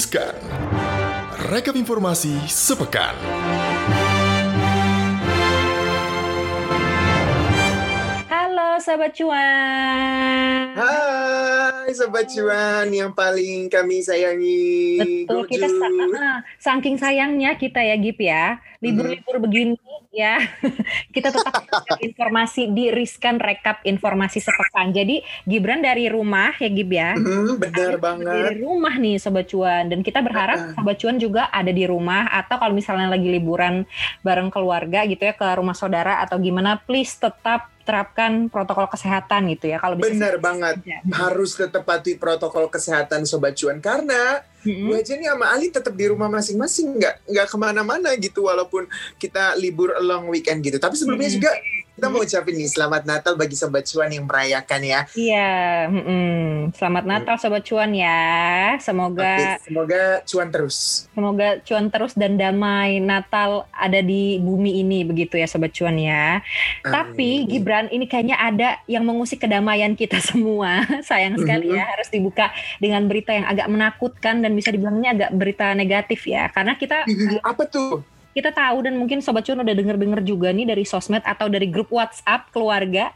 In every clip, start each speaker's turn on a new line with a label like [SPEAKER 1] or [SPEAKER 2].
[SPEAKER 1] Riskan. Rekap informasi sepekan.
[SPEAKER 2] Halo Sobat Cuan.
[SPEAKER 3] Hai Sobat Cuan yang paling kami sayangi.
[SPEAKER 2] Betul, kita sa- ah, saking sayangnya kita ya Gip ya. Libur-libur begini ya. kita tetap informasi di Riskan Rekap Informasi Sepekan. Jadi Gibran dari rumah ya Gib ya.
[SPEAKER 3] Mhm, benar
[SPEAKER 2] Dari
[SPEAKER 3] banget.
[SPEAKER 2] rumah nih Sobat Cuan dan kita berharap. Sobat Cuan juga ada di rumah atau kalau misalnya lagi liburan bareng keluarga gitu ya ke rumah saudara atau gimana please tetap terapkan protokol kesehatan gitu ya kalau bisa
[SPEAKER 3] Benar banget.
[SPEAKER 2] Ya.
[SPEAKER 3] Harus tetap patuhi protokol kesehatan Sobat Cuan karena
[SPEAKER 2] Mm-mm.
[SPEAKER 3] gue aja nih sama Ali tetap di rumah masing-masing nggak nggak ke mana-mana gitu walaupun kita libur long weekend gitu. Tapi sebelumnya
[SPEAKER 2] Mhm.
[SPEAKER 3] juga kita mau ucapin nih selamat Natal bagi Sobat Cuan yang merayakan ya.
[SPEAKER 2] Iya, mm-mm. selamat Natal Sobat Cuan ya. Semoga
[SPEAKER 3] Oke, semoga cuan terus.
[SPEAKER 2] semoga cuan terus dan damai Natal ada di bumi ini begitu ya Sobat Cuan ya. Tapi
[SPEAKER 3] Amin.
[SPEAKER 2] Gibran ini kayaknya ada yang mengusik kedamaian kita semua. Sayang sekali
[SPEAKER 3] Mhm.
[SPEAKER 2] ya harus dibuka dengan berita yang agak menakutkan dan bisa dibilangnya agak berita negatif ya. Karena kita
[SPEAKER 3] apa tuh?
[SPEAKER 2] Kita tahu dan mungkin Sobat Cuan udah denger-denger juga nih dari sosmed atau dari grup WhatsApp keluarga.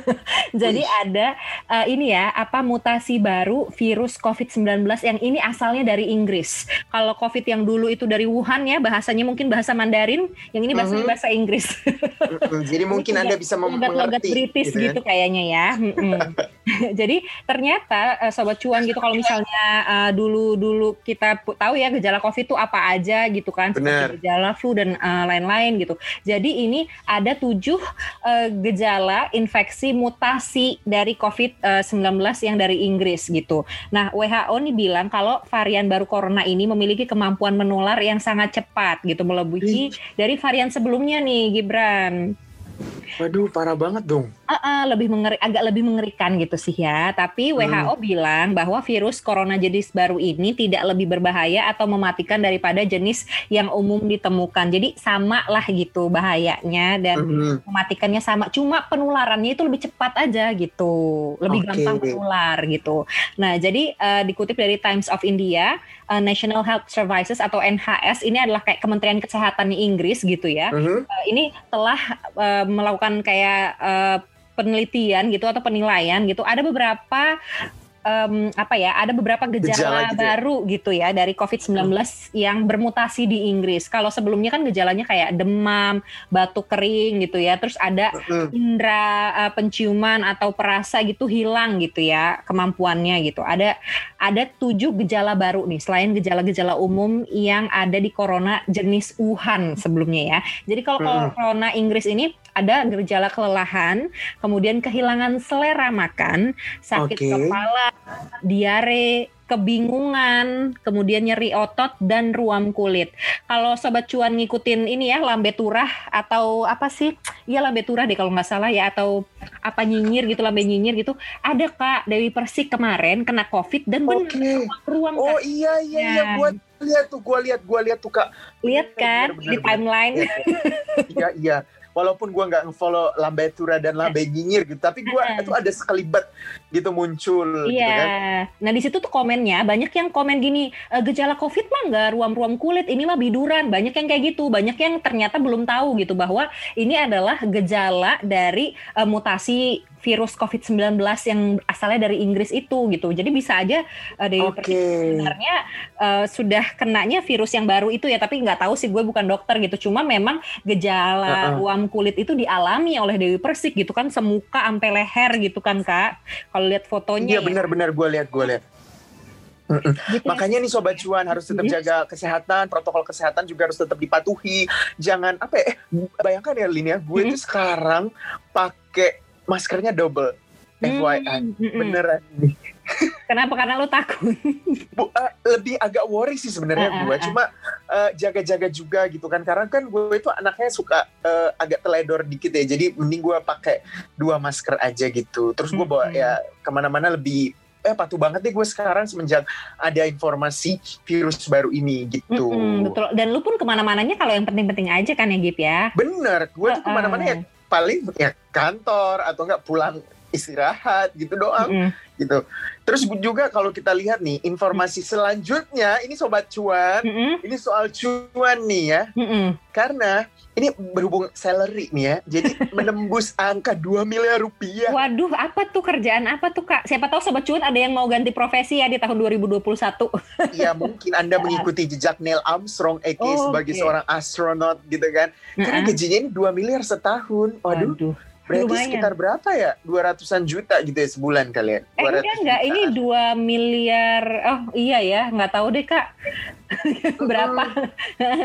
[SPEAKER 2] Jadi
[SPEAKER 3] Wih.
[SPEAKER 2] ada eh, ini ya, apa mutasi baru virus COVID-19 yang ini asalnya dari Inggris. Kalau COVID yang dulu itu dari Wuhan ya, bahasanya mungkin bahasa Mandarin, yang ini bahasanya
[SPEAKER 3] Mhm.
[SPEAKER 2] bahasa Inggris.
[SPEAKER 3] Jadi mungkin Anda bisa mem-
[SPEAKER 2] Logat-logat
[SPEAKER 3] mengerti.
[SPEAKER 2] British
[SPEAKER 3] gitu
[SPEAKER 2] gitu,
[SPEAKER 3] kan.
[SPEAKER 2] kayaknya ya. Jadi ternyata eh, Sobat Cuan gitu kalau misalnya eh, dulu-dulu kita tahu ya gejala COVID itu apa aja gitu kan.
[SPEAKER 3] Benar.
[SPEAKER 2] Seperti gejala flu dan eh, lain-lain gitu. Jadi ini ada tujuh eh, gejala infeksi mutasi dari COVID-19 yang dari Inggris gitu. Nah WHO nih bilang kalau varian baru corona ini memiliki kemampuan menular yang sangat cepat gitu. Melebihi dari varian sebelumnya nih Gibran.
[SPEAKER 3] Waduh, parah banget dong.
[SPEAKER 2] Ah, ah, lebih mengeri, agak lebih mengerikan gitu sih ya. Tapi
[SPEAKER 3] Hmm.
[SPEAKER 2] WHO bilang bahwa virus corona jenis baru ini tidak lebih berbahaya atau mematikan daripada jenis yang umum ditemukan. Jadi sama lah gitu bahayanya dan
[SPEAKER 3] Mhm.
[SPEAKER 2] mematikannya sama. Cuma penularannya itu lebih cepat aja gitu, lebih
[SPEAKER 3] Oke.
[SPEAKER 2] gampang menular gitu. Nah jadi eh, dikutip dari Times of India, eh, National Health Services atau NHS ini adalah kayak Kementerian Kesehatan Inggris gitu ya
[SPEAKER 3] Mhm.
[SPEAKER 2] uh, ini telah uh, melakukan kayak uh, penelitian gitu atau penilaian gitu ada beberapa em, apa ya ada beberapa
[SPEAKER 3] Gejala
[SPEAKER 2] gejala,
[SPEAKER 3] gitu ya?
[SPEAKER 2] baru gitu ya dari COVID-19 yang bermutasi di Inggris. Kalau sebelumnya kan gejalanya kayak demam, batuk kering gitu ya. Terus ada
[SPEAKER 3] Mhm.
[SPEAKER 2] indera uh, penciuman atau perasa gitu hilang gitu ya kemampuannya gitu. Ada ada tujuh gejala baru nih selain gejala-gejala umum yang ada di corona jenis Wuhan sebelumnya ya. Jadi kalau
[SPEAKER 3] Mm-mm.
[SPEAKER 2] corona Inggris ini ada gejala kelelahan, kemudian kehilangan selera makan, sakit
[SPEAKER 3] Oke.
[SPEAKER 2] kepala, diare, kebingungan, kemudian nyeri otot dan ruam kulit. Kalau sobat cuan ngikutin ini ya lambe turah atau apa sih? Iya lambe turah deh kalau nggak salah ya atau apa nyinyir gitu lambe nyinyir gitu. Ada Kak Dewi Persik kemarin kena Covid dan benar
[SPEAKER 3] Oke.
[SPEAKER 2] ruam
[SPEAKER 3] Oh
[SPEAKER 2] Kak.
[SPEAKER 3] iya iya iya
[SPEAKER 2] Ya.
[SPEAKER 3] gua lihat tuh gua lihat gua lihat tuh Kak.
[SPEAKER 2] lihat kan
[SPEAKER 3] benar,
[SPEAKER 2] di
[SPEAKER 3] benar.
[SPEAKER 2] timeline.
[SPEAKER 3] Iya iya. Walaupun gua nggak nge-follow Lambe Tura dan Lambe Nyinyir gitu, tapi gua
[SPEAKER 2] Heeh.
[SPEAKER 3] itu ada sekelibat gitu muncul gitu
[SPEAKER 2] Iya.
[SPEAKER 3] kan.
[SPEAKER 2] Nah di situ tuh komennya banyak yang komen gini "E, gejala COVID mah nggak ruam-ruam kulit, ini mah biduran. Banyak yang kayak gitu. Banyak yang ternyata belum tahu gitu bahwa ini adalah gejala dari e, mutasi virus COVID-19 yang asalnya dari Inggris itu gitu. Jadi bisa aja Dewi
[SPEAKER 3] Oke.
[SPEAKER 2] Persik sebenarnya e, sudah kenanya virus yang baru itu ya. Tapi nggak tahu sih gue bukan dokter gitu. Cuma memang gejala
[SPEAKER 3] Heeh.
[SPEAKER 2] ruam kulit itu dialami oleh Dewi Persik gitu kan semuka sampai leher gitu kan kak. Kalau lihat fotonya
[SPEAKER 3] Iya
[SPEAKER 2] ya.
[SPEAKER 3] benar-benar gua lihat gua lihat.
[SPEAKER 2] Gitu ya.
[SPEAKER 3] Makanya nih sobat cuan harus tetap
[SPEAKER 2] Mhm.
[SPEAKER 3] jaga kesehatan, protokol kesehatan juga harus tetap dipatuhi. Jangan apa ya? Eh, bayangkan ya Lin ya, gue tuh sekarang pakai maskernya double. FYI, beneran nih.
[SPEAKER 2] Kenapa? Karena lu takut.
[SPEAKER 3] Bu, eh, lebih agak worry sih sebenarnya
[SPEAKER 2] Ah, ah,
[SPEAKER 3] gue, cuma eh, jaga-jaga juga gitu kan. Karena kan gue itu anaknya suka eh, agak teledor dikit ya, jadi mending gue pakai dua masker aja gitu. Terus gue bawa ya ke mana-mana lebih eh patuh banget deh gue sekarang semenjak ada informasi virus baru ini gitu.
[SPEAKER 2] Mm-mm, betul. Dan lu pun ke mana-mananya kalau yang penting-penting aja kan ya Gip ya.
[SPEAKER 3] Bener, gue tuh ke
[SPEAKER 2] mana-mana
[SPEAKER 3] ya paling ya kantor atau enggak pulang istirahat gitu doang
[SPEAKER 2] Mm-mm.
[SPEAKER 3] gitu. Terus juga kalau kita lihat nih informasi selanjutnya ini sobat cuan,
[SPEAKER 2] Mm-mm.
[SPEAKER 3] ini soal cuan nih ya.
[SPEAKER 2] Mm-mm.
[SPEAKER 3] Karena ini berhubung salary nih ya. Jadi menembus angka 2 miliar rupiah.
[SPEAKER 2] Waduh, apa tuh kerjaan apa tuh kak? Siapa tahu sobat cuan ada yang mau ganti profesi ya di tahun 2021.
[SPEAKER 3] Ya mungkin Anda mengikuti jejak Neil Armstrong
[SPEAKER 2] Oh,
[SPEAKER 3] sebagai
[SPEAKER 2] oke.
[SPEAKER 3] seorang astronot gitu kan. Karena gajinya ini 2 miliar setahun. Waduh,
[SPEAKER 2] Waduh.
[SPEAKER 3] Berarti
[SPEAKER 2] lumayan.
[SPEAKER 3] sekitar berapa ya? 200-an juta gitu ya sebulan kalian.
[SPEAKER 2] Eh enggak enggak, ini 2 miliar. Oh iya ya, nggak tahu deh kak. Berapa?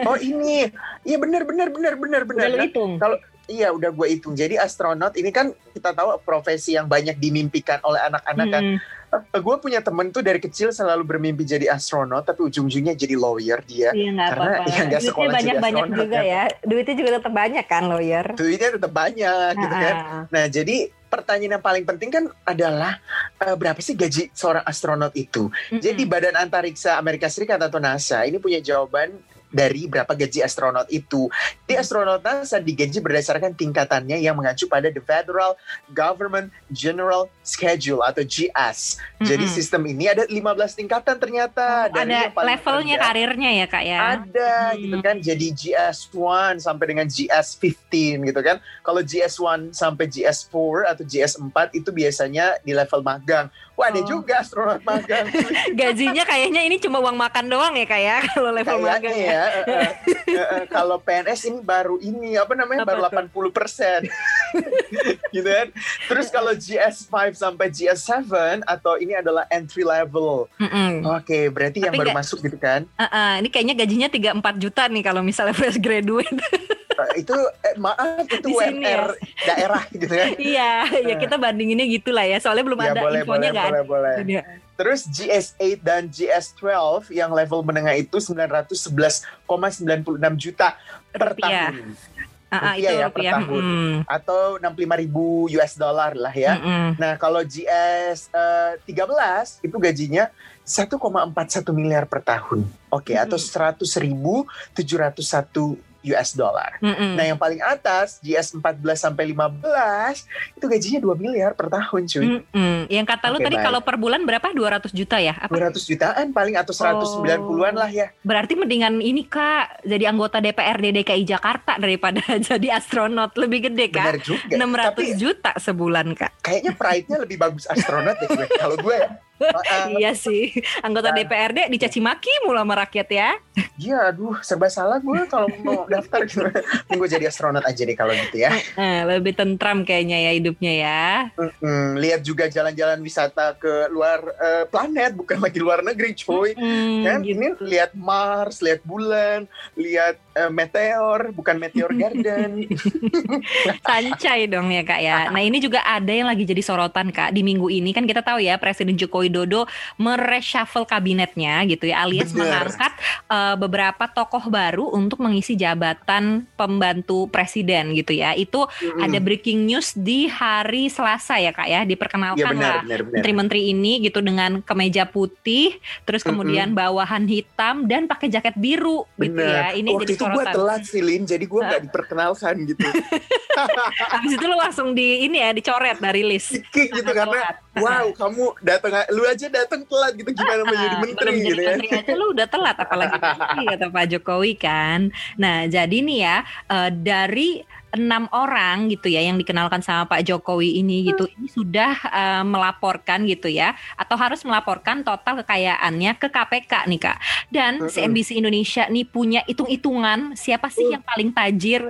[SPEAKER 3] Oh ini, iya benar benar benar benar benar.
[SPEAKER 2] Udah hitung.
[SPEAKER 3] kalau iya udah gue hitung. Jadi astronot ini kan kita tahu profesi yang banyak dimimpikan oleh anak-anak kan.
[SPEAKER 2] Hmm.
[SPEAKER 3] gue punya temen tuh dari kecil selalu bermimpi jadi astronot, tapi ujung-ujungnya jadi lawyer dia.
[SPEAKER 2] Iya nggak
[SPEAKER 3] Karena
[SPEAKER 2] apa-apa.
[SPEAKER 3] ya nggak sekolah jadi
[SPEAKER 2] banyak-banyak
[SPEAKER 3] astronot,
[SPEAKER 2] juga
[SPEAKER 3] kan.
[SPEAKER 2] ya. Duitnya juga tetap banyak kan lawyer.
[SPEAKER 3] Duitnya tetap banyak gitu kan.
[SPEAKER 2] Ah,
[SPEAKER 3] Nah jadi pertanyaan yang paling penting kan adalah eh, berapa sih gaji seorang astronot itu?
[SPEAKER 2] mm-mm.
[SPEAKER 3] Jadi Badan Antariksa Amerika Serikat atau NASA ini punya jawaban dari berapa gaji astronot itu. Di astronot NASA digaji berdasarkan tingkatannya yang mengacu pada the Federal Government General Schedule atau GS. Jadi
[SPEAKER 2] Mm-mm.
[SPEAKER 3] sistem ini ada 15 tingkatan ternyata. Dari
[SPEAKER 2] ada levelnya
[SPEAKER 3] rendah-
[SPEAKER 2] karirnya ya kak ya.
[SPEAKER 3] ada
[SPEAKER 2] Hmm.
[SPEAKER 3] gitu kan jadi GS1 sampai dengan GS15 gitu kan kalau GS1 sampai GS4 atau GS4 itu biasanya di level magang wah ada
[SPEAKER 2] Oh.
[SPEAKER 3] juga astronot magang
[SPEAKER 2] Gajinya kayaknya ini cuma uang makan doang ya kak ya kalau level
[SPEAKER 3] kayaknya
[SPEAKER 2] magang ya.
[SPEAKER 3] Ya eh, eh, kalau PNS ini baru ini apa namanya
[SPEAKER 2] Apa
[SPEAKER 3] baru 80 persen. Gitu kan? Terus kalau GS5 sampai GS7 atau ini adalah entry level.
[SPEAKER 2] Mm-mm.
[SPEAKER 3] oke berarti yang
[SPEAKER 2] Tapi
[SPEAKER 3] baru
[SPEAKER 2] nggak-
[SPEAKER 3] masuk gitu kan?
[SPEAKER 2] Uh-uh, ini kayaknya gajinya 3-4 juta nih kalau misalnya fresh graduate.
[SPEAKER 3] Eh, itu eh, maaf itu
[SPEAKER 2] Di sini
[SPEAKER 3] UMR daerah gitu kan
[SPEAKER 2] iya, ya kita bandinginnya gitulah ya. Soalnya belum
[SPEAKER 3] Ya,
[SPEAKER 2] ada
[SPEAKER 3] boleh,
[SPEAKER 2] infonya
[SPEAKER 3] boleh,
[SPEAKER 2] nggak
[SPEAKER 3] boleh, boleh.
[SPEAKER 2] Dia.
[SPEAKER 3] Terus GS8 dan GS12 yang level menengah itu 911,96 juta per
[SPEAKER 2] Rupiah.
[SPEAKER 3] tahun
[SPEAKER 2] Ah, ah,
[SPEAKER 3] Rupiah
[SPEAKER 2] itu
[SPEAKER 3] ya, per
[SPEAKER 2] rupiah.
[SPEAKER 3] tahun.
[SPEAKER 2] Mm.
[SPEAKER 3] atau 65 ribu US dollar lah ya.
[SPEAKER 2] Mm-mm.
[SPEAKER 3] Nah kalau GS eh, 13 itu gajinya 1,41 miliar per tahun. Oke, atau 100 ribu 701 US dollar.
[SPEAKER 2] Mm-mm.
[SPEAKER 3] Nah yang paling atas GS 14 sampai 15 itu gajinya 2 miliar per tahun cuy.
[SPEAKER 2] Mm-mm. Yang kata lu
[SPEAKER 3] Oke,
[SPEAKER 2] tadi
[SPEAKER 3] baik.
[SPEAKER 2] kalau per bulan berapa? 200 juta ya? Apa?
[SPEAKER 3] 200 jutaan paling atau 190-an lah ya.
[SPEAKER 2] Berarti mendingan ini Kak, jadi anggota DPRD DKI Jakarta daripada jadi astronot. Lebih gede
[SPEAKER 3] Benar
[SPEAKER 2] Kak.
[SPEAKER 3] juga.
[SPEAKER 2] 600
[SPEAKER 3] Tapi
[SPEAKER 2] juta sebulan Kak.
[SPEAKER 3] kayaknya pride-nya lebih bagus astronot ya gue. Kalau gue ya. Ah,
[SPEAKER 2] iya sih. Anggota
[SPEAKER 3] Nah.
[SPEAKER 2] DPRD dicaci maki mulu sama rakyat ya.
[SPEAKER 3] Iya, aduh serba salah gue kalau mau daftar gitu. Gue jadi astronot aja deh kalau gitu ya.
[SPEAKER 2] Eh, lebih tentram kayaknya ya hidupnya ya.
[SPEAKER 3] Mm, lihat juga jalan-jalan wisata ke luar eh, planet, bukan lagi luar negeri, coy.
[SPEAKER 2] Hmm,
[SPEAKER 3] Kan
[SPEAKER 2] gitu.
[SPEAKER 3] ini lihat Mars, lihat bulan, lihat eh, meteor, bukan meteor garden.
[SPEAKER 2] Sancai dong ya kak ya. Nah ini juga ada yang lagi jadi sorotan kak di minggu ini kan kita tahu ya Presiden Joko Widodo mereshuffle kabinetnya gitu ya alias
[SPEAKER 3] Bener.
[SPEAKER 2] mengangkat eh, beberapa tokoh baru untuk mengisi jabatan pembantu presiden gitu ya. Itu
[SPEAKER 3] Mm-mm.
[SPEAKER 2] ada breaking news di hari Selasa ya kak ya diperkenalkan
[SPEAKER 3] benar,
[SPEAKER 2] lah
[SPEAKER 3] benar, benar.
[SPEAKER 2] menteri-menteri ini gitu dengan kemeja putih, terus kemudian bawahan hitam dan pakai jaket biru gitu ya. Ini
[SPEAKER 3] Waktu
[SPEAKER 2] jadi
[SPEAKER 3] itu gue telat sih, Lin. Jadi gue nggak diperkenalkan gitu.
[SPEAKER 2] Habis itu lu langsung di ini ya dicoret dari list.
[SPEAKER 3] Kick gitu karena wow kamu datang lu aja datang telat gitu gimana menjadi
[SPEAKER 2] Ah,
[SPEAKER 3] menteri gitu
[SPEAKER 2] jadi
[SPEAKER 3] ya
[SPEAKER 2] menteri aja lu udah telat apalagi menteri kata Pak Jokowi kan. Nah jadi nih ya eh, dari enam orang gitu ya yang dikenalkan sama Pak Jokowi ini gitu ini sudah eh, melaporkan gitu ya atau harus melaporkan total kekayaannya ke KPK nih kak dan. CNBC Indonesia nih punya hitung-hitungan siapa sih
[SPEAKER 3] Uh.
[SPEAKER 2] yang paling tajir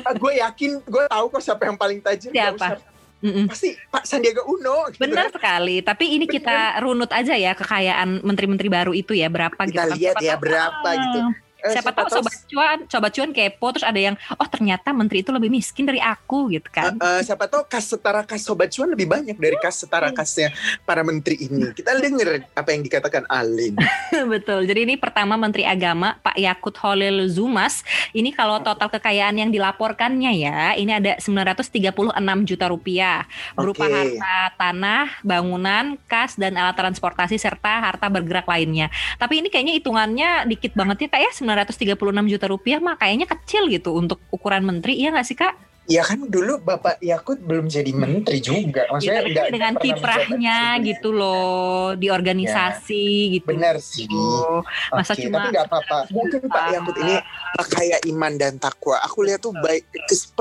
[SPEAKER 3] Ah, gue yakin gue tahu kok siapa yang paling tajir
[SPEAKER 2] Siapa? Mm-mm.
[SPEAKER 3] pasti Pak Sandiaga Uno gitu
[SPEAKER 2] Benar
[SPEAKER 3] kan.
[SPEAKER 2] sekali, tapi ini kita runut aja ya kekayaan menteri-menteri baru itu ya berapa gitu.
[SPEAKER 3] kita
[SPEAKER 2] kan.
[SPEAKER 3] lihat ya
[SPEAKER 2] tahu-
[SPEAKER 3] berapa gitu Eh,
[SPEAKER 2] siapa tahu sobat cuan, sobat cuan kepo terus ada yang oh ternyata menteri itu lebih miskin dari aku gitu kan.
[SPEAKER 3] Eh, siapa tahu kas setara kas sobat cuan lebih banyak dari kas setara kasnya para menteri ini. Kita denger apa yang dikatakan Alin.
[SPEAKER 2] Betul. Jadi ini pertama Menteri Agama Pak Yakut Holil Zumas. Ini kalau total kekayaan yang dilaporkannya ya, ini ada 936 juta rupiah berupa
[SPEAKER 3] Oke.
[SPEAKER 2] harta tanah, bangunan, kas dan alat transportasi serta harta bergerak lainnya. Tapi ini kayaknya hitungannya dikit banget ya kayak 936 juta rupiah mah kayaknya kecil gitu untuk ukuran menteri, iya nggak sih kak?
[SPEAKER 3] Ya kan dulu Bapak Yakut belum jadi menteri juga. Maksudnya
[SPEAKER 2] Gitu,
[SPEAKER 3] nggak
[SPEAKER 2] dengan kiprahnya gitu loh di organisasi gitu.
[SPEAKER 3] Benar sih.
[SPEAKER 2] Oh, Masa
[SPEAKER 3] Oke,
[SPEAKER 2] cuma
[SPEAKER 3] tapi nggak apa-apa. Mungkin Pak Yakut ini kaya iman dan takwa. Aku lihat tuh baik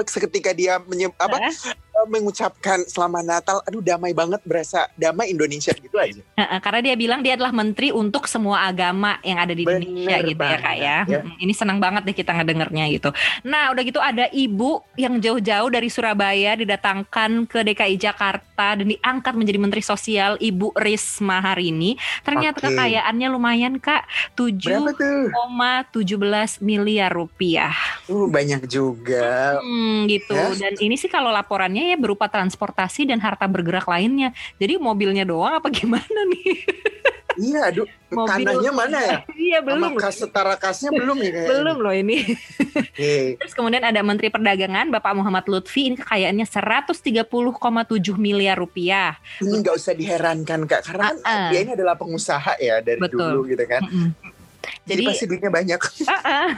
[SPEAKER 3] seketika dia menye- apa eh, mengucapkan selamat Natal, aduh damai banget berasa damai Indonesia gitu aja.
[SPEAKER 2] Karena dia bilang dia adalah menteri untuk semua agama yang ada di
[SPEAKER 3] Bener
[SPEAKER 2] Indonesia gitu ya kak ya.
[SPEAKER 3] banget,
[SPEAKER 2] Ini senang banget deh kita ngedengernya gitu. Nah udah gitu ada ibu yang jauh-jauh dari Surabaya didatangkan ke DKI Jakarta dan diangkat menjadi menteri sosial Ibu Risma hari ini. Ternyata
[SPEAKER 3] Oke.
[SPEAKER 2] kekayaannya lumayan kak,
[SPEAKER 3] Berapa tuh?
[SPEAKER 2] 7,17 miliar rupiah.
[SPEAKER 3] Uh, banyak juga.
[SPEAKER 2] Hmm, gitu.
[SPEAKER 3] Ya.
[SPEAKER 2] Dan ini sih kalau laporannya ya berupa transportasi dan harta bergerak lainnya. Jadi mobilnya doang apa gimana nih?
[SPEAKER 3] Iya, aduh,
[SPEAKER 2] Mobil.
[SPEAKER 3] tanahnya mana ya?
[SPEAKER 2] Iya belum.
[SPEAKER 3] Kas setara kasnya belum ya kayaknya.
[SPEAKER 2] Belum loh ini.
[SPEAKER 3] Oke.
[SPEAKER 2] Terus kemudian ada Menteri Perdagangan Bapak Muhammad Lutfi ini kekayaannya 130,7 miliar rupiah.
[SPEAKER 3] Ini nggak usah diherankan kak, karena
[SPEAKER 2] Ah, ah.
[SPEAKER 3] dia ini adalah pengusaha ya dari
[SPEAKER 2] Betul.
[SPEAKER 3] dulu gitu kan.
[SPEAKER 2] Mm-mm.
[SPEAKER 3] Jadi,
[SPEAKER 2] Jadi-
[SPEAKER 3] pasti duitnya banyak.
[SPEAKER 2] Ah, ah.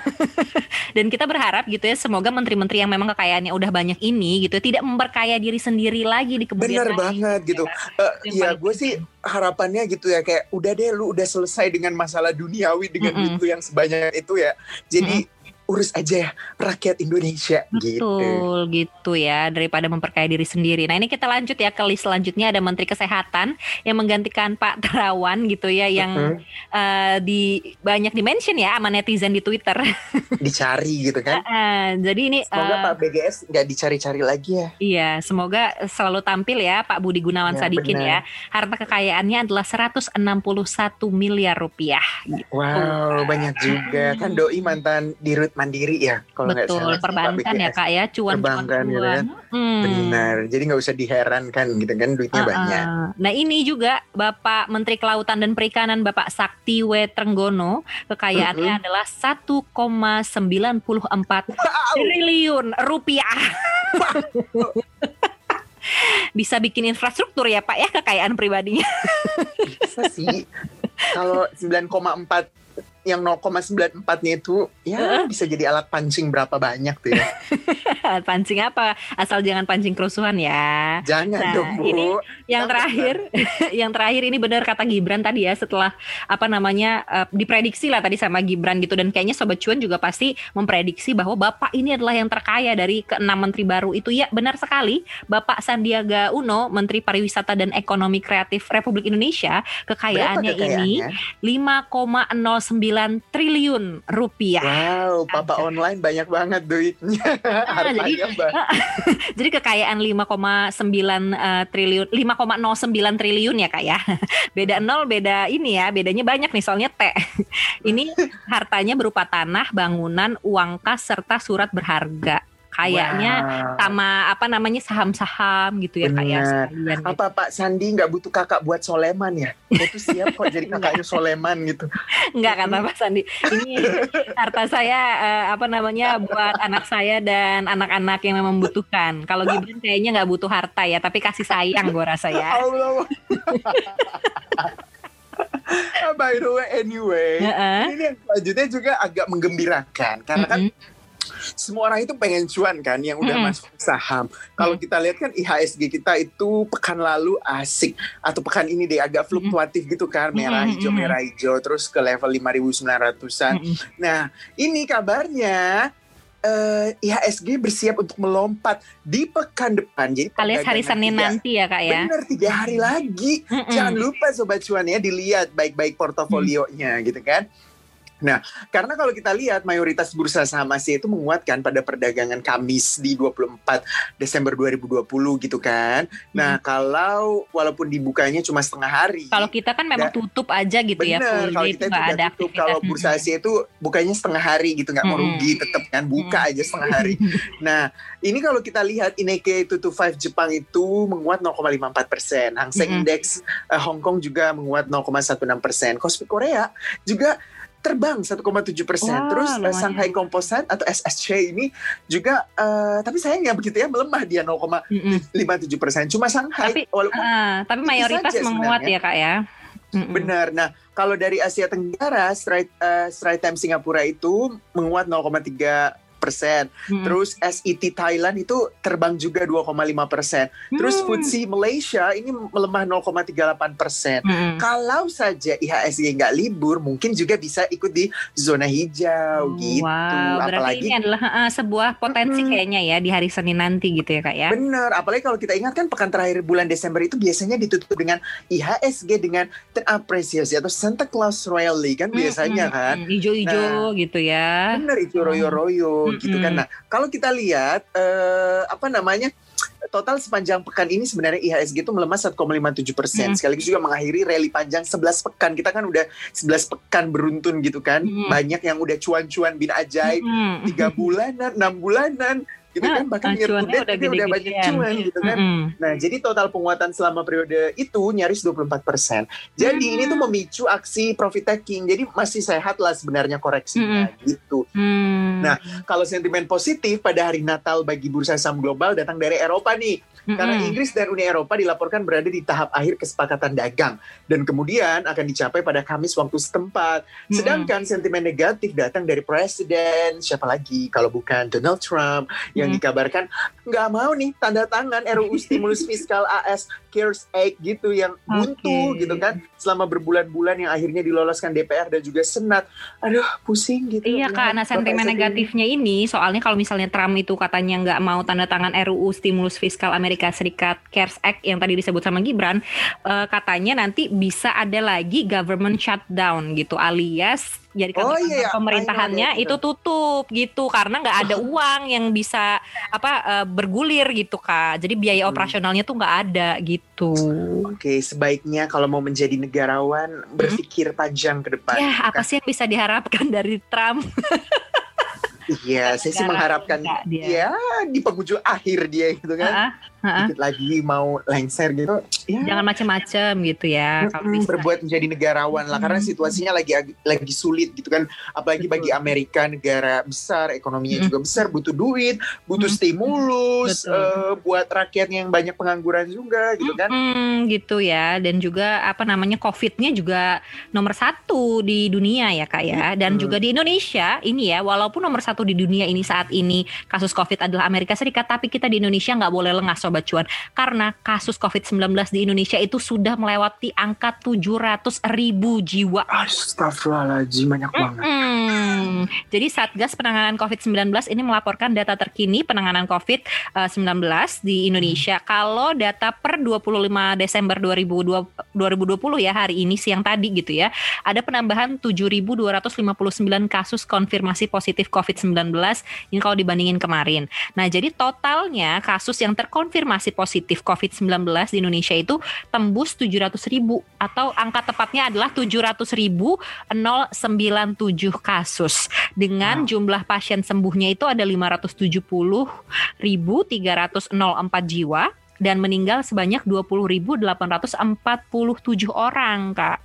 [SPEAKER 2] Dan kita berharap gitu ya semoga menteri-menteri yang memang kekayaannya udah banyak ini gitu ya, tidak memperkaya diri sendiri lagi di kemudian
[SPEAKER 3] Bener
[SPEAKER 2] hari.
[SPEAKER 3] banget gitu. Eh,
[SPEAKER 2] Yang
[SPEAKER 3] ya
[SPEAKER 2] paling
[SPEAKER 3] gue sih harapannya gitu ya kayak udah deh lu udah selesai dengan masalah duniawi dengan
[SPEAKER 2] Mm-mm.
[SPEAKER 3] duit lu yang sebanyak itu ya. Jadi urus aja ya rakyat Indonesia gitu.
[SPEAKER 2] Betul gitu ya daripada memperkaya diri sendiri. Nah ini kita lanjut ya ke list selanjutnya ada Menteri Kesehatan yang menggantikan Pak Terawan gitu ya yang
[SPEAKER 3] Mhm.
[SPEAKER 2] eh, di banyak dimention ya sama netizen di Twitter.
[SPEAKER 3] Dicari gitu kan.
[SPEAKER 2] Eh, jadi ini
[SPEAKER 3] Semoga
[SPEAKER 2] eh,
[SPEAKER 3] Pak BGS nggak dicari-cari lagi ya.
[SPEAKER 2] Iya, semoga selalu tampil ya Pak Budi Gunawan
[SPEAKER 3] Ya,
[SPEAKER 2] Sadikin
[SPEAKER 3] benar.
[SPEAKER 2] ya. Harta kekayaannya adalah 161 miliar rupiah. Gitu.
[SPEAKER 3] Wow, banyak juga kan doi mantan dirut mandiri ya kalau nggak
[SPEAKER 2] Betul,
[SPEAKER 3] salah. Pak
[SPEAKER 2] perbankan ya. Kak ya, cuan-cuan
[SPEAKER 3] Perbankan gitu
[SPEAKER 2] cuan.
[SPEAKER 3] kan.
[SPEAKER 2] Hmm.
[SPEAKER 3] Benar. Jadi nggak usah diherankan gitu kan duitnya
[SPEAKER 2] Ah,
[SPEAKER 3] banyak.
[SPEAKER 2] ah. Nah ini juga Bapak Menteri Kelautan dan Perikanan Bapak Sakti W. Trenggono kekayaannya adalah 1,94 triliun rupiah. Bisa bikin infrastruktur ya Pak ya kekayaan pribadinya.
[SPEAKER 3] Bisa sih. Kalau 9,4 yang 0,94-nya itu ya bisa jadi alat pancing berapa banyak tuh ya.
[SPEAKER 2] pancing apa? Asal jangan pancing kerusuhan ya.
[SPEAKER 3] Jangan
[SPEAKER 2] Nah,
[SPEAKER 3] dong, Bu.
[SPEAKER 2] ini Yang terakhir, yang terakhir ini benar kata Gibran tadi ya setelah apa namanya eh, diprediksi lah tadi sama Gibran gitu dan kayaknya Sobat Cuan juga pasti memprediksi bahwa Bapak ini adalah yang terkaya dari keenam menteri baru itu ya benar sekali Bapak Sandiaga Uno Menteri Pariwisata dan Ekonomi Kreatif Republik Indonesia
[SPEAKER 3] Berapa
[SPEAKER 2] kekayaannya ini
[SPEAKER 3] kekayaannya?
[SPEAKER 2] 5,09 triliun rupiah.
[SPEAKER 3] Wow, papa
[SPEAKER 2] Ada.
[SPEAKER 3] online banyak banget duitnya.
[SPEAKER 2] Ah,
[SPEAKER 3] Hartanya
[SPEAKER 2] jadi-
[SPEAKER 3] banyak.
[SPEAKER 2] Jadi kekayaan 5,9 eh, triliun 5,09 triliun ya Kak ya. Beda nol beda ini ya, bedanya banyak nih soalnya T. ini hartanya berupa tanah, bangunan, uang kas serta surat berharga. Kayaknya
[SPEAKER 3] Wow.
[SPEAKER 2] sama apa namanya saham-saham gitu ya Kak ya gitu.
[SPEAKER 3] Apa Pak Sandi nggak butuh kakak buat Soleman ya? Dia tuh siap kok jadi kakaknya Soleman gitu.
[SPEAKER 2] Enggak kata Pak Sandi. Ini harta saya eh, apa namanya buat anak saya dan anak-anak yang memang membutuhkan. Kalau Gibran kayaknya nggak butuh harta ya, tapi kasih sayang gue rasa ya.
[SPEAKER 3] Allah. By the way, anyway,
[SPEAKER 2] Heeh.
[SPEAKER 3] ini yang selanjutnya juga agak menggembirakan karena kan
[SPEAKER 2] Mm-mm.
[SPEAKER 3] Semua orang itu pengen cuan kan yang udah
[SPEAKER 2] Mm-mm.
[SPEAKER 3] masuk saham. Kalau kita lihat kan IHSG kita itu pekan lalu asik atau pekan ini deh agak fluktuatif gitu kan, merah hijau merah hijau terus ke level 5.900-an.
[SPEAKER 2] Mm-mm.
[SPEAKER 3] Nah, ini kabarnya eh, IHSG bersiap untuk melompat di pekan depan. Jadi
[SPEAKER 2] alias hari Senin
[SPEAKER 3] tiga-
[SPEAKER 2] nanti ya kak ya.
[SPEAKER 3] Bener tiga hari lagi.
[SPEAKER 2] Mm-mm.
[SPEAKER 3] Jangan lupa sobat cuan ya dilihat baik-baik portofolionya gitu kan. Nah, karena kalau kita lihat mayoritas bursa saham Asia itu menguatkan pada perdagangan Kamis di 24 Desember 2020 gitu kan. Nah, kalau walaupun dibukanya cuma setengah hari.
[SPEAKER 2] Kalau kita kan memang
[SPEAKER 3] Ya.
[SPEAKER 2] tutup aja gitu ya
[SPEAKER 3] Bener,
[SPEAKER 2] full
[SPEAKER 3] kalau
[SPEAKER 2] day
[SPEAKER 3] kita
[SPEAKER 2] itu ada
[SPEAKER 3] tutup.
[SPEAKER 2] aktivitas.
[SPEAKER 3] Kalau bursa Asia itu bukanya setengah hari gitu, nggak mau rugi tetap kan, buka aja setengah hari. Nah, ini kalau kita lihat Nikkei 225 Jepang itu menguat 0,54 persen. Hang Seng
[SPEAKER 2] Mm-mm.
[SPEAKER 3] Index eh, Hong Kong juga menguat 0,16 persen. Kospi Korea juga terbang 1,7 persen. Terus eh,
[SPEAKER 2] lumayan.
[SPEAKER 3] Shanghai Composite atau SSC ini juga, eh, tapi sayangnya begitu ya melemah dia 0,57
[SPEAKER 2] Mm-mm.
[SPEAKER 3] persen. Cuma Shanghai
[SPEAKER 2] Tapi-
[SPEAKER 3] walaupun
[SPEAKER 2] Ah, tapi mayoritas menguat
[SPEAKER 3] sebenarnya.
[SPEAKER 2] ya kak ya. Mm-mm.
[SPEAKER 3] Benar. Nah, kalau dari Asia Tenggara, Straight uh, Straight Time Singapura itu menguat 0,3 persen.
[SPEAKER 2] Mm-mm.
[SPEAKER 3] Terus SET Thailand itu terbang juga 2,5 persen. Terus
[SPEAKER 2] Hmm.
[SPEAKER 3] FTSE Malaysia ini melemah 0,38 persen.
[SPEAKER 2] Mm-mm.
[SPEAKER 3] Kalau saja IHSG nggak libur, mungkin juga bisa ikut di zona hijau gitu.
[SPEAKER 2] Wow, berarti
[SPEAKER 3] Apalagi
[SPEAKER 2] ini adalah uh, sebuah potensi
[SPEAKER 3] Mm-mm.
[SPEAKER 2] kayaknya ya di hari Senin nanti gitu ya kak ya.
[SPEAKER 3] Bener, apalagi kalau kita ingat kan pekan terakhir bulan Desember itu biasanya ditutup dengan IHSG dengan terapresiasi atau Santa Claus Rally kan biasanya
[SPEAKER 2] Mm-mm,
[SPEAKER 3] kan.
[SPEAKER 2] mm, Ijo-ijo gitu ya.
[SPEAKER 3] Bener itu royo-royo
[SPEAKER 2] Mm-mm.
[SPEAKER 3] gitu kan. Nah kalau kita lihat eh, apa namanya total sepanjang pekan ini sebenarnya IHSG itu melemah 1,57 persen.
[SPEAKER 2] Mm.
[SPEAKER 3] Sekaligus juga mengakhiri rally panjang 11 pekan. Kita kan udah 11 pekan beruntun gitu kan.
[SPEAKER 2] Mm.
[SPEAKER 3] Banyak yang udah cuan-cuan bin ajaib
[SPEAKER 2] Mm-mm.
[SPEAKER 3] tiga bulanan, enam bulanan gitu
[SPEAKER 2] Nah,
[SPEAKER 3] kan. Bahkan year to date
[SPEAKER 2] udah
[SPEAKER 3] udah banyak cuan gitu kan.
[SPEAKER 2] Mm-mm.
[SPEAKER 3] Nah, jadi total penguatan selama periode itu nyaris 24 persen. Jadi
[SPEAKER 2] Hmm.
[SPEAKER 3] ini tuh memicu aksi profit taking. Jadi masih sehat lah sebenarnya koreksinya gitu.
[SPEAKER 2] Hmm.
[SPEAKER 3] Nah, Kalau sentimen positif pada hari Natal bagi bursa saham global datang dari Eropa nih. Karena. Inggris dan Uni Eropa dilaporkan berada di tahap akhir kesepakatan dagang. Dan kemudian akan dicapai pada Kamis waktu setempat. Sedangkan sentimen negatif datang dari Presiden, siapa lagi kalau bukan Donald Trump, yang
[SPEAKER 2] Mm.
[SPEAKER 3] dikabarkan nggak mau nih tanda tangan RUU stimulus fiskal AS CARES Act gitu yang buntu
[SPEAKER 2] Oke.
[SPEAKER 3] gitu kan selama berbulan-bulan yang akhirnya diloloskan DPR dan juga Senat. Aduh pusing gitu.
[SPEAKER 2] Iya kak, nah sentimen negatifnya ini soalnya kalau misalnya Trump itu katanya nggak mau tanda tangan RUU stimulus fiskal Amerika Serikat CARES Act yang tadi disebut sama Gibran, eh, katanya nanti bisa ada lagi government shutdown gitu, alias jadi
[SPEAKER 3] Oh,
[SPEAKER 2] kantor
[SPEAKER 3] iya, iya.
[SPEAKER 2] pemerintahannya
[SPEAKER 3] I know,
[SPEAKER 2] itu tutup gitu karena nggak ada uang yang bisa apa eh, bergulir gitu kak. Jadi biaya
[SPEAKER 3] Hmm.
[SPEAKER 2] operasionalnya tuh nggak ada gitu.
[SPEAKER 3] Oke, sebaiknya kalau mau menjadi negarawan berpikir panjang ke depan.
[SPEAKER 2] Ya apa sih yang bisa diharapkan dari Trump?
[SPEAKER 3] Iya, saya sih mengharapkan
[SPEAKER 2] dia.
[SPEAKER 3] ya di penghujung akhir dia gitu kan.
[SPEAKER 2] Ah, ah,
[SPEAKER 3] Dikit lagi mau lengser gitu. Ya,
[SPEAKER 2] Jangan macem-macem gitu ya. Kalau bisa.
[SPEAKER 3] berbuat menjadi negarawan lah karena situasinya lagi lagi sulit gitu kan apalagi bagi
[SPEAKER 2] Betul.
[SPEAKER 3] Amerika negara besar ekonominya
[SPEAKER 2] Mm.
[SPEAKER 3] juga besar butuh duit butuh
[SPEAKER 2] Mm.
[SPEAKER 3] stimulus
[SPEAKER 2] Betul.
[SPEAKER 3] eh, buat rakyatnya yang banyak pengangguran juga gitu kan
[SPEAKER 2] Mm, gitu ya dan juga apa namanya covidnya juga nomor satu di dunia ya kak ya dan
[SPEAKER 3] Mm.
[SPEAKER 2] juga di Indonesia ini ya walaupun nomor satu di dunia ini saat ini kasus covid adalah Amerika Serikat tapi kita di Indonesia nggak boleh lengah sobat cuan karena kasus covid-19 di Indonesia itu sudah melewati angka 700 ribu jiwa
[SPEAKER 3] Astagfirullahaladzim banyak banget
[SPEAKER 2] Hmm, jadi Satgas Penanganan COVID-19 ini melaporkan data terkini penanganan COVID-19 di Indonesia. Kalau data per 25 Desember 2020, 2020 ya hari ini siang tadi gitu ya, ada penambahan 7.259 kasus konfirmasi positif COVID-19 ini kalau dibandingin kemarin. Nah, jadi totalnya kasus yang terkonfirmasi positif COVID-19 di Indonesia itu tembus 700 ribu atau angka tepatnya adalah 700 ribu 097 kasus dengan
[SPEAKER 3] Wow.
[SPEAKER 2] jumlah pasien sembuhnya itu ada 570.304 jiwa dan meninggal sebanyak 20.847 orang, Kak.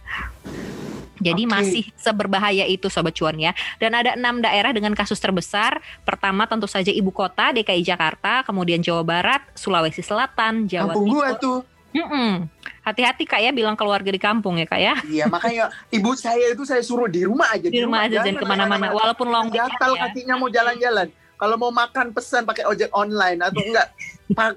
[SPEAKER 2] Jadi
[SPEAKER 3] Oke.
[SPEAKER 2] masih seberbahaya itu sobat cuan ya. Dan ada enam daerah dengan kasus terbesar. Pertama tentu saja ibu kota DKI Jakarta, kemudian Jawa Barat, Sulawesi Selatan, Jawa
[SPEAKER 3] kampung
[SPEAKER 2] Timur.
[SPEAKER 3] gua tuh
[SPEAKER 2] Mm-mm. Hati-hati kak ya bilang keluarga di kampung ya kak ya.
[SPEAKER 3] iya makanya ibu saya itu saya suruh di rumah aja
[SPEAKER 2] Di rumah aja jangan ke mana-mana. Walaupun long
[SPEAKER 3] gatal
[SPEAKER 2] ya.
[SPEAKER 3] kakinya mau jalan-jalan kalau mau makan pesan pakai ojek online atau enggak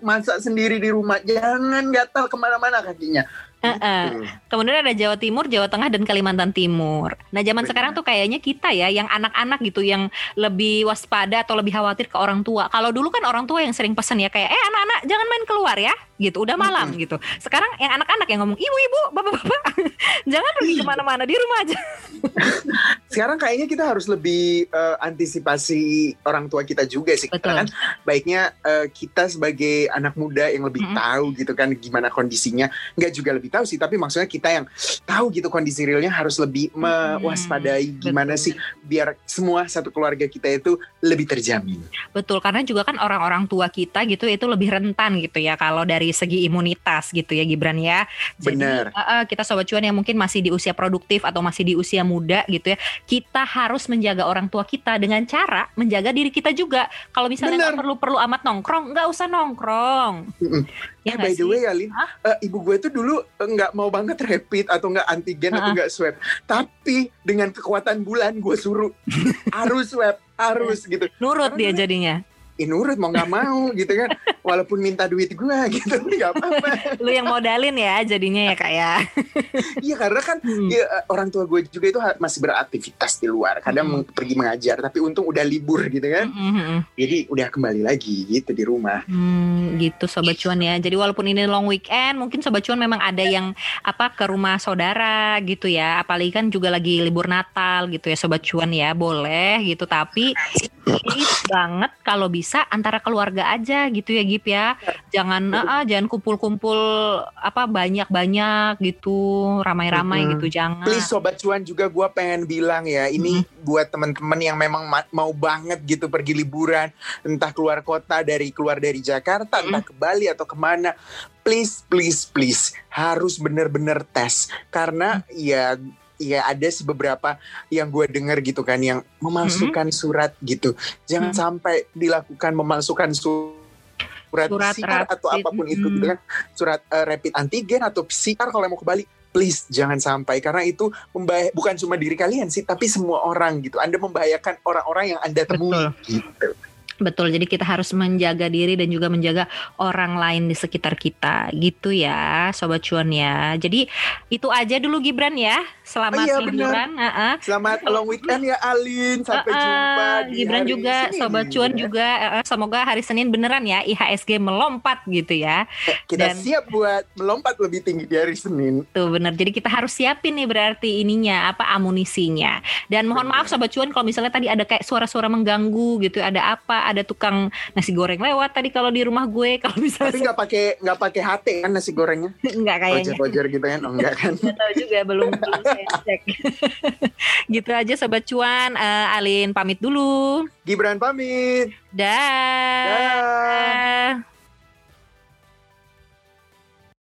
[SPEAKER 3] masak sendiri di rumah jangan gatal ke mana-mana kakinya
[SPEAKER 2] Heeh.
[SPEAKER 3] Tuh.
[SPEAKER 2] Kemudian ada Jawa Timur, Jawa Tengah dan Kalimantan Timur. Nah, zaman
[SPEAKER 3] Benar.
[SPEAKER 2] sekarang tuh kayaknya kita ya yang anak-anak gitu yang lebih waspada atau lebih khawatir ke orang tua. Kalau dulu kan orang tua yang sering pesen ya kayak eh anak-anak jangan main keluar ya gitu. Udah malam
[SPEAKER 3] Mm-mm.
[SPEAKER 2] gitu. Sekarang yang anak-anak yang ngomong ibu-ibu, bapak-bapak jangan pergi
[SPEAKER 3] Iya.
[SPEAKER 2] ke mana-mana di rumah aja.
[SPEAKER 3] sekarang kayaknya kita harus lebih eh, antisipasi orang tua kita juga sih
[SPEAKER 2] Betul.
[SPEAKER 3] karena kan baiknya eh, kita sebagai anak muda yang lebih
[SPEAKER 2] Mm-mm.
[SPEAKER 3] tahu gitu kan gimana kondisinya nggak juga lebih tahu sih tapi maksudnya kita yang tahu gitu kondisi realnya harus lebih mewaspadai gimana
[SPEAKER 2] Betul.
[SPEAKER 3] sih biar semua satu keluarga kita itu lebih terjamin
[SPEAKER 2] Betul, karena juga kan orang-orang tua kita gitu itu lebih rentan gitu ya kalau dari segi imunitas gitu ya Gibran ya. Jadi
[SPEAKER 3] Bener.
[SPEAKER 2] eh, kita sobat cuan yang mungkin masih di usia produktif atau masih di usia muda gitu ya, kita harus menjaga orang tua kita dengan cara menjaga diri kita juga. Kalau misalnya nggak perlu-perlu amat nongkrong, nggak usah nongkrong.
[SPEAKER 3] Mm-mm.
[SPEAKER 2] Ya
[SPEAKER 3] eh, by the
[SPEAKER 2] sih?
[SPEAKER 3] way Lin,
[SPEAKER 2] Hah?
[SPEAKER 3] eh, ibu gue tuh dulu eh, nggak mau banget rapid atau nggak antigen atau nggak swab. Tapi dengan kekuatan bulan gue suruh harus swab, harus gitu
[SPEAKER 2] Nurut
[SPEAKER 3] Karena
[SPEAKER 2] dia jadinya.
[SPEAKER 3] Ih, nurut mau nggak mau gitu kan walaupun minta duit gue gitu nggak apa-apa
[SPEAKER 2] Lu yang modalin ya jadinya ya kak ya.
[SPEAKER 3] iya karena kan
[SPEAKER 2] Hmm.
[SPEAKER 3] ya, orang tua gue juga itu masih beraktivitas di luar kadang
[SPEAKER 2] Hmm.
[SPEAKER 3] pergi mengajar tapi untung udah libur gitu kan
[SPEAKER 2] Mm-mm.
[SPEAKER 3] jadi udah kembali lagi gitu di rumah
[SPEAKER 2] Hmm, gitu sobat cuan ya. Jadi walaupun ini long weekend, mungkin sobat cuan memang ada yang apa ke rumah saudara gitu ya. Apalagi kan juga lagi libur Natal gitu ya sobat cuan ya. Boleh gitu tapi please banget kalau bisa antara keluarga aja gitu ya Gip ya. Jangan ah, jangan kumpul-kumpul apa banyak-banyak gitu, ramai-ramai
[SPEAKER 3] Mm-mm.
[SPEAKER 2] gitu jangan.
[SPEAKER 3] Please sobat cuan juga gue pengen bilang ya ini buat teman-teman yang memang ma- mau banget gitu pergi liburan entah keluar kota dari keluar dari Jakarta entah ke Bali atau ke mana please please please harus bener-bener tes karena ya ya ada sih beberapa yang gue dengar gitu kan yang memalsukan surat gitu jangan
[SPEAKER 2] Mm.
[SPEAKER 3] sampai dilakukan memalsukan su- surat,
[SPEAKER 2] Surat
[SPEAKER 3] PCR atau
[SPEAKER 2] apa
[SPEAKER 3] pun itu
[SPEAKER 2] mm.
[SPEAKER 3] gitu kan surat eh, rapid antigen atau PCR kalau mau ke Bali please jangan sampai karena itu membahaya bukan cuma diri kalian sih tapi semua orang gitu Anda membahayakan orang-orang yang Anda temui
[SPEAKER 2] Betul.
[SPEAKER 3] gitu
[SPEAKER 2] Betul, jadi kita harus menjaga diri dan juga menjaga orang lain di sekitar kita, gitu ya, sobat cuan ya. Jadi itu aja dulu Gibran ya, selamat
[SPEAKER 3] Oh iya,
[SPEAKER 2] liburan. Heeh.
[SPEAKER 3] selamat long weekend ya Alin sampai
[SPEAKER 2] Heeh,
[SPEAKER 3] jumpa di
[SPEAKER 2] Gibran
[SPEAKER 3] hari
[SPEAKER 2] juga,
[SPEAKER 3] Senin,
[SPEAKER 2] sobat cuan juga. heeh, semoga hari Senin beneran ya IHSG melompat gitu ya.
[SPEAKER 3] kita
[SPEAKER 2] Dan-
[SPEAKER 3] siap buat melompat lebih tinggi di hari Senin
[SPEAKER 2] Tuh bener. Jadi kita harus siapin nih berarti ininya apa amunisinya. Dan mohon
[SPEAKER 3] Benar.
[SPEAKER 2] maaf sobat cuan kalau misalnya tadi ada kayak suara-suara mengganggu gitu, ada apa? Ada tukang nasi goreng lewat tadi kalau di rumah gue kalau
[SPEAKER 3] tapi
[SPEAKER 2] misalnya
[SPEAKER 3] nggak pakai nggak pakai HT kan nasi gorengnya
[SPEAKER 2] enggak kayaknya.
[SPEAKER 3] wajar-wajar gitu kan oh, enggak kan
[SPEAKER 2] Nggak tahu juga belum belum saya cek. gitu aja sobat cuan. Eh, Alin pamit dulu.
[SPEAKER 3] Gibran pamit
[SPEAKER 2] Dah.
[SPEAKER 3] Dah.
[SPEAKER 2] Dah.